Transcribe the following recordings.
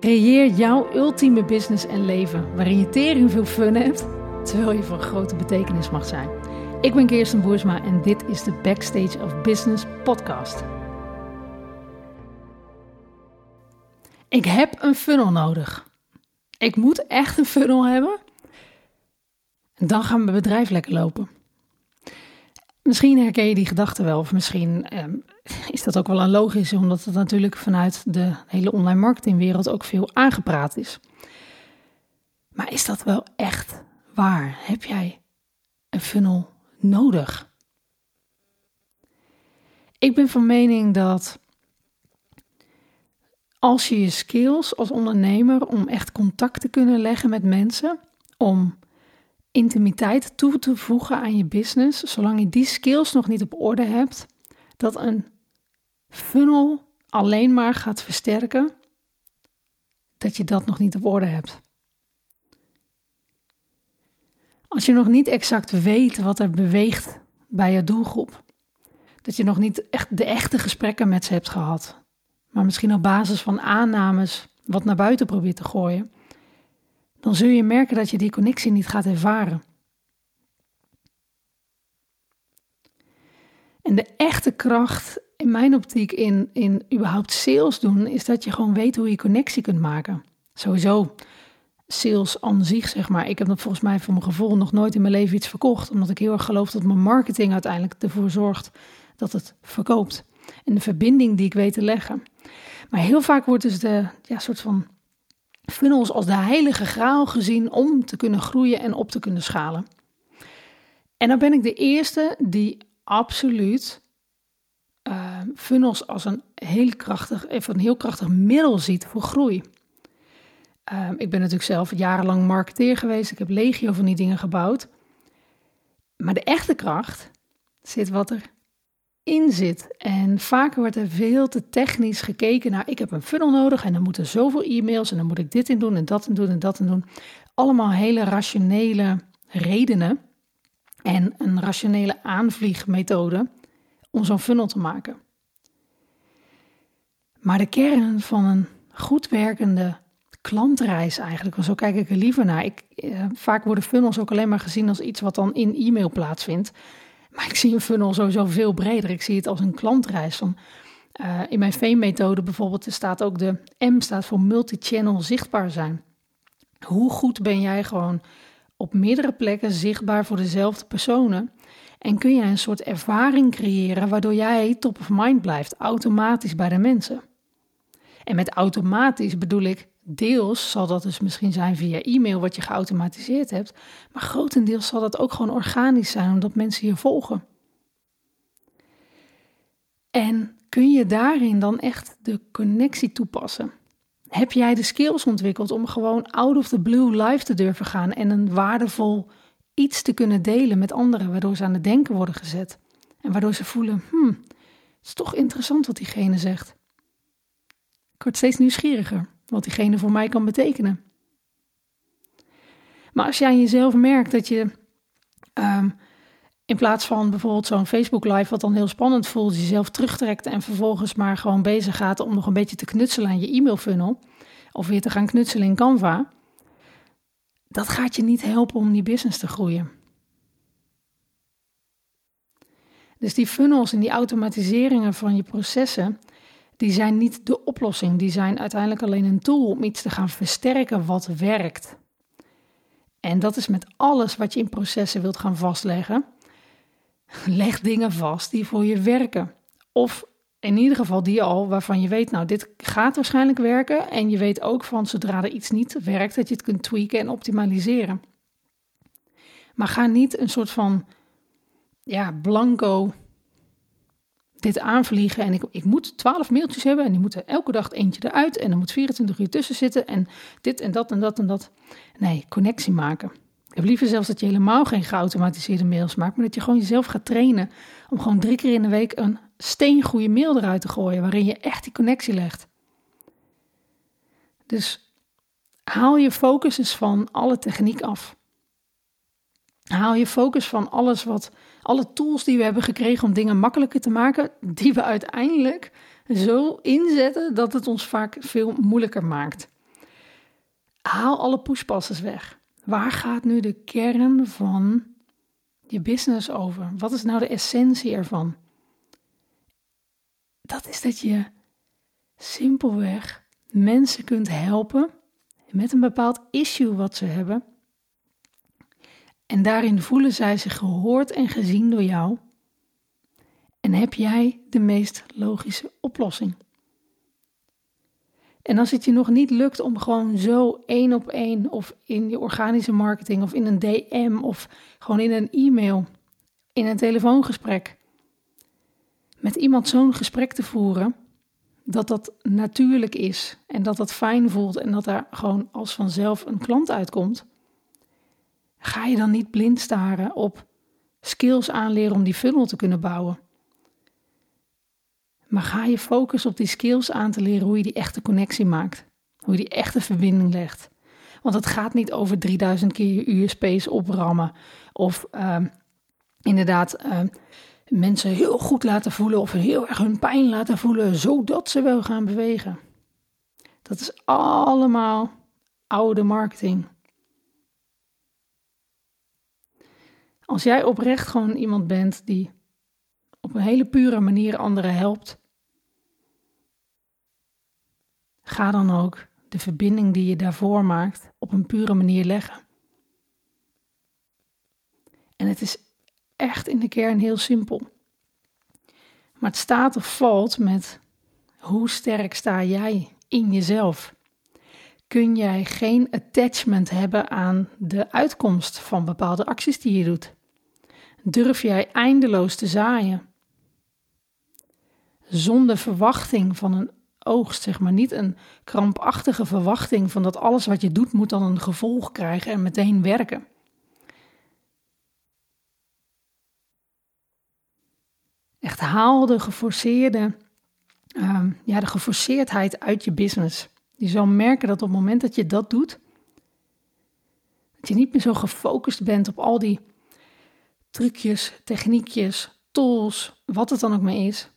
Creëer jouw ultieme business en leven waarin je tering veel fun hebt, terwijl je van grote betekenis mag zijn. Ik ben Kirsten Boersma en dit is de Backstage of Business podcast. Ik heb een funnel nodig. Ik moet echt een funnel hebben. En dan gaat mijn bedrijf lekker lopen. Misschien herken je die gedachte wel, of misschien ehm, is dat ook wel een logisch, omdat het natuurlijk vanuit de hele online marketingwereld ook veel aangepraat is. Maar is dat wel echt waar? Heb jij een funnel nodig? Ik ben van mening dat als je je skills als ondernemer om echt contact te kunnen leggen met mensen, om intimiteit toe te voegen aan je business, zolang je die skills nog niet op orde hebt, dat een funnel alleen maar gaat versterken dat je dat nog niet op orde hebt. Als je nog niet exact weet wat er beweegt bij je doelgroep, dat je nog niet echt de echte gesprekken met ze hebt gehad, maar misschien op basis van aannames wat naar buiten probeert te gooien, dan zul je merken dat je die connectie niet gaat ervaren. En de echte kracht in mijn optiek in, in überhaupt sales doen, is dat je gewoon weet hoe je connectie kunt maken. Sowieso sales aan zich, zeg maar. Ik heb dat volgens mij voor mijn gevoel nog nooit in mijn leven iets verkocht, omdat ik heel erg geloof dat mijn marketing uiteindelijk ervoor zorgt dat het verkoopt. En de verbinding die ik weet te leggen. Maar heel vaak wordt dus de ja, soort van funnels als de heilige graal gezien om te kunnen groeien en op te kunnen schalen. En dan ben ik de eerste die absoluut funnels als een heel krachtig, even een heel krachtig middel ziet voor groei. Uh, ik ben natuurlijk zelf jarenlang marketeer geweest. Ik heb legio van die dingen gebouwd. Maar de echte kracht zit wat er in zit. En vaker wordt er veel te technisch gekeken naar, ik heb een funnel nodig en dan moeten zoveel e-mails en dan moet ik dit in doen en dat in doen en dat in doen. Allemaal hele rationele redenen en een rationele aanvliegmethode om zo'n funnel te maken. Maar de kern van een goed werkende klantreis eigenlijk, zo kijk ik er liever naar. Ik, eh, vaak worden funnels ook alleen maar gezien als iets wat dan in e-mail plaatsvindt. Maar ik zie een funnel sowieso veel breder. Ik zie het als een klantreis. Van, uh, in mijn V-methode bijvoorbeeld staat ook de M staat voor multi-channel zichtbaar zijn. Hoe goed ben jij gewoon op meerdere plekken zichtbaar voor dezelfde personen? En kun je een soort ervaring creëren waardoor jij top of mind blijft, automatisch bij de mensen. En met automatisch bedoel ik, deels zal dat dus misschien zijn via e-mail wat je geautomatiseerd hebt, maar grotendeels zal dat ook gewoon organisch zijn omdat mensen je volgen. En kun je daarin dan echt de connectie toepassen? Heb jij de skills ontwikkeld om gewoon out of the blue live te durven gaan en een waardevol iets te kunnen delen met anderen, waardoor ze aan het denken worden gezet. En waardoor ze voelen, hmm, het is toch interessant wat diegene zegt. Ik word steeds nieuwsgieriger wat diegene voor mij kan betekenen. Maar als jij jezelf merkt dat je um, in plaats van bijvoorbeeld zo'n Facebook Live, wat dan heel spannend voelt, jezelf terugtrekt en vervolgens maar gewoon bezig gaat om nog een beetje te knutselen aan je e-mail funnel, of weer te gaan knutselen in Canva, dat gaat je niet helpen om die business te groeien. Dus die funnels en die automatiseringen van je processen, die zijn niet de oplossing. Die zijn uiteindelijk alleen een tool om iets te gaan versterken wat werkt. En dat is met alles wat je in processen wilt gaan vastleggen. Leg dingen vast die voor je werken. Of in ieder geval die al waarvan je weet, nou, dit gaat waarschijnlijk werken. En je weet ook van zodra er iets niet werkt, dat je het kunt tweaken en optimaliseren. Maar ga niet een soort van, ja, blanco dit aanvliegen. En ik, ik moet twaalf mailtjes hebben en die moeten elke dag eentje eruit. En er moet 24 uur tussen zitten en dit en dat en dat en dat. Nee, connectie maken. Ik heb liever zelfs dat je helemaal geen geautomatiseerde mails maakt, maar dat je gewoon jezelf gaat trainen om gewoon drie keer in de week een steengoede mail eruit te gooien, waarin je echt die connectie legt. Dus haal je focus eens van alle techniek af. Haal je focus van alles wat, alle tools die we hebben gekregen om dingen makkelijker te maken, die we uiteindelijk zo inzetten dat het ons vaak veel moeilijker maakt. haal alle pushpasses weg. Waar gaat nu de kern van je business over? Wat is nou de essentie ervan? Dat is dat je simpelweg mensen kunt helpen met een bepaald issue wat ze hebben. En daarin voelen zij zich gehoord en gezien door jou. En heb jij de meest logische oplossing. En als het je nog niet lukt om gewoon zo één op één of in je organische marketing of in een DM of gewoon in een e-mail, in een telefoongesprek, met iemand zo'n gesprek te voeren, dat dat natuurlijk is en dat dat fijn voelt en dat daar gewoon als vanzelf een klant uitkomt, ga je dan niet blind staren op skills aanleren om die funnel te kunnen bouwen. Maar ga je focussen op die skills aan te leren hoe je die echte connectie maakt. Hoe je die echte verbinding legt. Want het gaat niet over 3000 keer je USP's oprammen. Of uh, inderdaad uh, mensen heel goed laten voelen of heel erg hun pijn laten voelen, zodat ze wel gaan bewegen. Dat is allemaal oude marketing. Als jij oprecht gewoon iemand bent die op een hele pure manier anderen helpt, ga dan ook de verbinding die je daarvoor maakt op een pure manier leggen. En het is echt in de kern heel simpel. Maar het staat of valt met hoe sterk sta jij in jezelf? Kun jij geen attachment hebben aan de uitkomst van bepaalde acties die je doet? Durf jij eindeloos te zaaien? Zonder verwachting van een oogst, zeg maar. Niet een krampachtige verwachting van dat alles wat je doet moet dan een gevolg krijgen en meteen werken. Echt haal de geforceerde, uh, ja, de geforceerdheid uit je business. Je zal merken dat op het moment dat je dat doet, dat je niet meer zo gefocust bent op al die trucjes, techniekjes, tools, wat het dan ook maar is.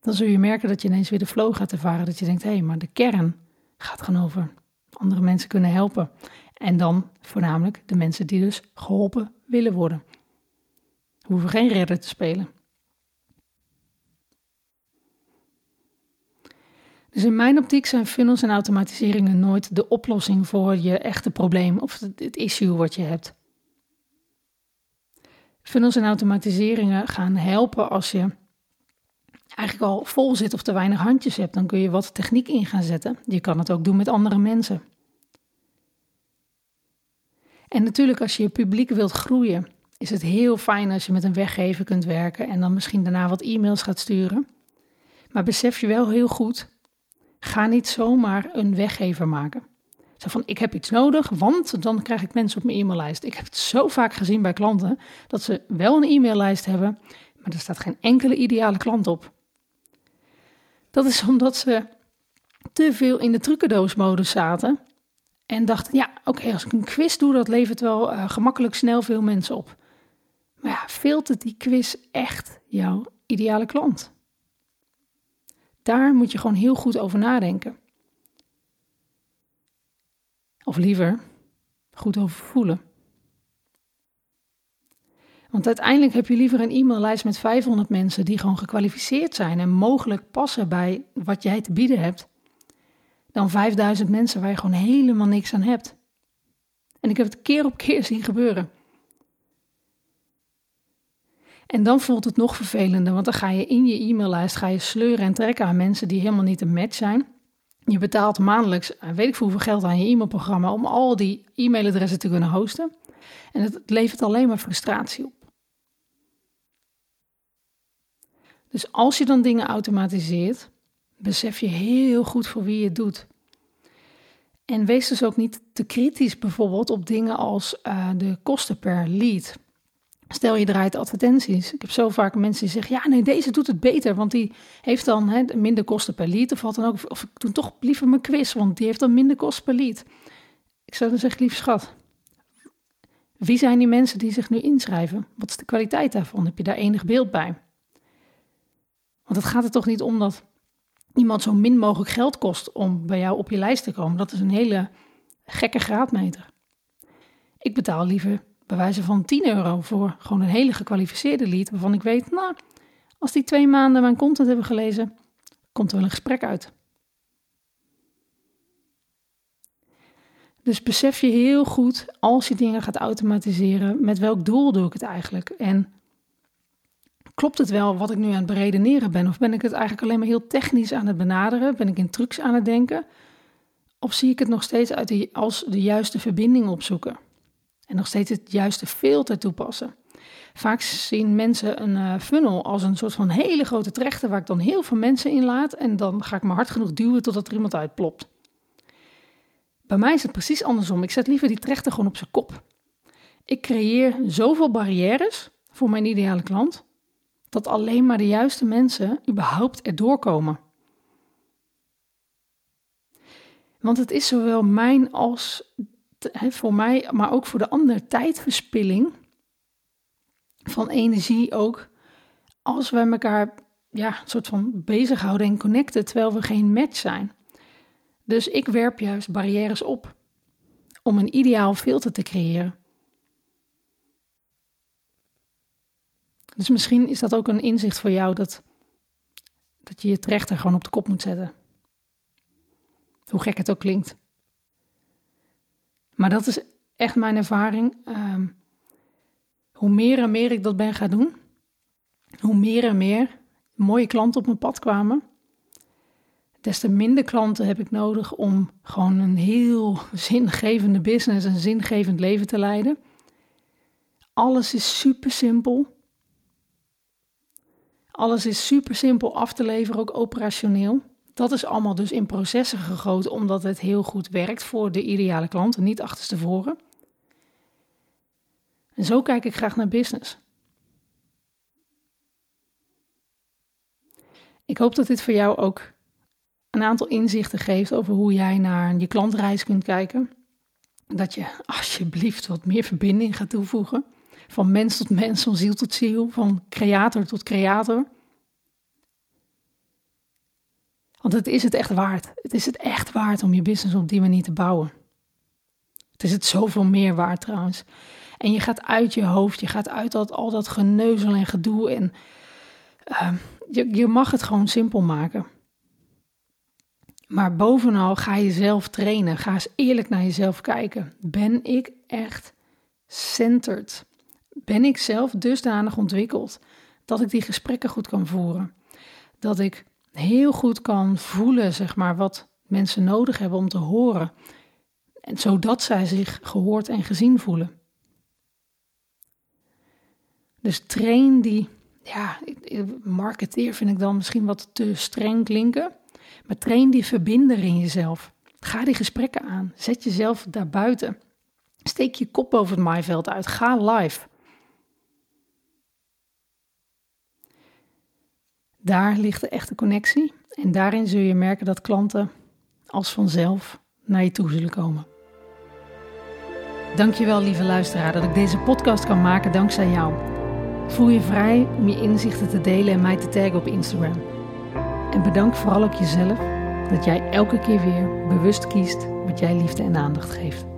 Dan zul je merken dat je ineens weer de flow gaat ervaren. Dat je denkt, hé, hey, maar de kern gaat gewoon over andere mensen kunnen helpen. En dan voornamelijk de mensen die dus geholpen willen worden. We hoeven geen redder te spelen. Dus in mijn optiek zijn funnels en automatiseringen nooit de oplossing voor je echte probleem of het issue wat je hebt. Funnels en automatiseringen gaan helpen als je eigenlijk al vol zit of te weinig handjes hebt. Dan kun je wat techniek in gaan zetten. Je kan het ook doen met andere mensen. En natuurlijk, als je je publiek wilt groeien, is het heel fijn als je met een weggever kunt werken en dan misschien daarna wat e-mails gaat sturen. Maar besef je wel heel goed, ga niet zomaar een weggever maken. Zo van, ik heb iets nodig, want dan krijg ik mensen op mijn e-maillijst. Ik heb het zo vaak gezien bij klanten, dat ze wel een e-maillijst hebben, maar er staat geen enkele ideale klant op. Dat is omdat ze te veel in de trucendoosmodus zaten en dachten, ja, oké, als ik een quiz doe, dat levert wel uh, gemakkelijk snel veel mensen op. Maar ja, filtert die quiz echt jouw ideale klant? Daar moet je gewoon heel goed over nadenken. Of liever, goed over voelen. Want uiteindelijk heb je liever een e-maillijst met 500 mensen die gewoon gekwalificeerd zijn en mogelijk passen bij wat jij te bieden hebt, dan 5000 mensen waar je gewoon helemaal niks aan hebt. En ik heb het keer op keer zien gebeuren. En dan voelt het nog vervelender, want dan ga je in je e-maillijst ga je sleuren en trekken aan mensen die helemaal niet een match zijn. Je betaalt maandelijks, eh, weet ik hoeveel geld aan je e-mailprogramma om al die e-mailadressen te kunnen hosten. En het levert alleen maar frustratie op. Dus als je dan dingen automatiseert, besef je heel goed voor wie je het doet. En wees dus ook niet te kritisch bijvoorbeeld op dingen als uh, de kosten per lead. Stel je draait advertenties. Ik heb zo vaak mensen die zeggen: ja, nee, deze doet het beter, want die heeft dan hè, minder kosten per lead. Of, dan ook. of ik doe toch liever mijn quiz, want die heeft dan minder kosten per lead. Ik zou dan zeggen: lief schat, wie zijn die mensen die zich nu inschrijven? Wat is de kwaliteit daarvan? Heb je daar enig beeld bij? Want het gaat er toch niet om dat iemand zo min mogelijk geld kost om bij jou op je lijst te komen. Dat is een hele gekke graadmeter. Ik betaal liever bij wijze van 10 euro voor gewoon een hele gekwalificeerde lead, waarvan ik weet, nou, als die twee maanden mijn content hebben gelezen, komt er wel een gesprek uit. Dus besef je heel goed als je dingen gaat automatiseren, met welk doel doe ik het eigenlijk? En klopt het wel wat ik nu aan het beredeneren ben? Of ben ik het eigenlijk alleen maar heel technisch aan het benaderen? Ben ik in trucs aan het denken? Of zie ik het nog steeds uit als de juiste verbinding opzoeken? En nog steeds het juiste filter toepassen? Vaak zien mensen een uh, funnel als een soort van hele grote trechter waar ik dan heel veel mensen in laat en dan ga ik maar hard genoeg duwen totdat er iemand uitplopt. Bij mij is het precies andersom. Ik zet liever die trechter gewoon op zijn kop. Ik creëer zoveel barrières voor mijn ideale klant dat alleen maar de juiste mensen überhaupt erdoor komen. Want het is zowel mijn als voor mij, maar ook voor de ander tijdverspilling van energie ook. Als we elkaar ja, een soort van bezighouden en connecten terwijl we geen match zijn. Dus ik werp juist barrières op om een ideaal filter te creëren. Dus misschien is dat ook een inzicht voor jou dat, dat je je trechter gewoon op de kop moet zetten. Hoe gek het ook klinkt. Maar dat is echt mijn ervaring. Ehm, hoe meer en meer ik dat ben gaan doen, hoe meer en meer mooie klanten op mijn pad kwamen, des te minder klanten heb ik nodig om gewoon een heel zingevende business, een zingevend leven te leiden. Alles is super simpel. Alles is super simpel af te leveren, ook operationeel. Dat is allemaal dus in processen gegoten, omdat het heel goed werkt voor de ideale klant niet achterstevoren. En zo kijk ik graag naar business. Ik hoop dat dit voor jou ook een aantal inzichten geeft over hoe jij naar je klantreis kunt kijken. Dat je alsjeblieft wat meer verbinding gaat toevoegen. Van mens tot mens, van ziel tot ziel, van creator tot creator. Want het is het echt waard. Het is het echt waard om je business op die manier te bouwen. Het is het zoveel meer waard trouwens. En je gaat uit je hoofd, je gaat uit dat, al dat geneuzel en gedoe. En uh, je, je mag het gewoon simpel maken. Maar bovenal ga je zelf trainen. Ga eens eerlijk naar jezelf kijken. Ben ik echt centered? Ben ik zelf dusdanig ontwikkeld dat ik die gesprekken goed kan voeren? Dat ik heel goed kan voelen, zeg maar, wat mensen nodig hebben om te horen. En zodat zij zich gehoord en gezien voelen. Dus train die, ja, marketeer vind ik dan misschien wat te streng klinken. Maar train die verbinder in jezelf. Ga die gesprekken aan. Zet jezelf daarbuiten. Steek je kop over het maaiveld uit. Ga live. Daar ligt de echte connectie. En daarin zul je merken dat klanten als vanzelf naar je toe zullen komen. Dankjewel, lieve luisteraar, dat ik deze podcast kan maken dankzij jou. Voel je vrij om je inzichten te delen en mij te taggen op Instagram. En bedank vooral ook jezelf dat jij elke keer weer bewust kiest wat jij liefde en aandacht geeft.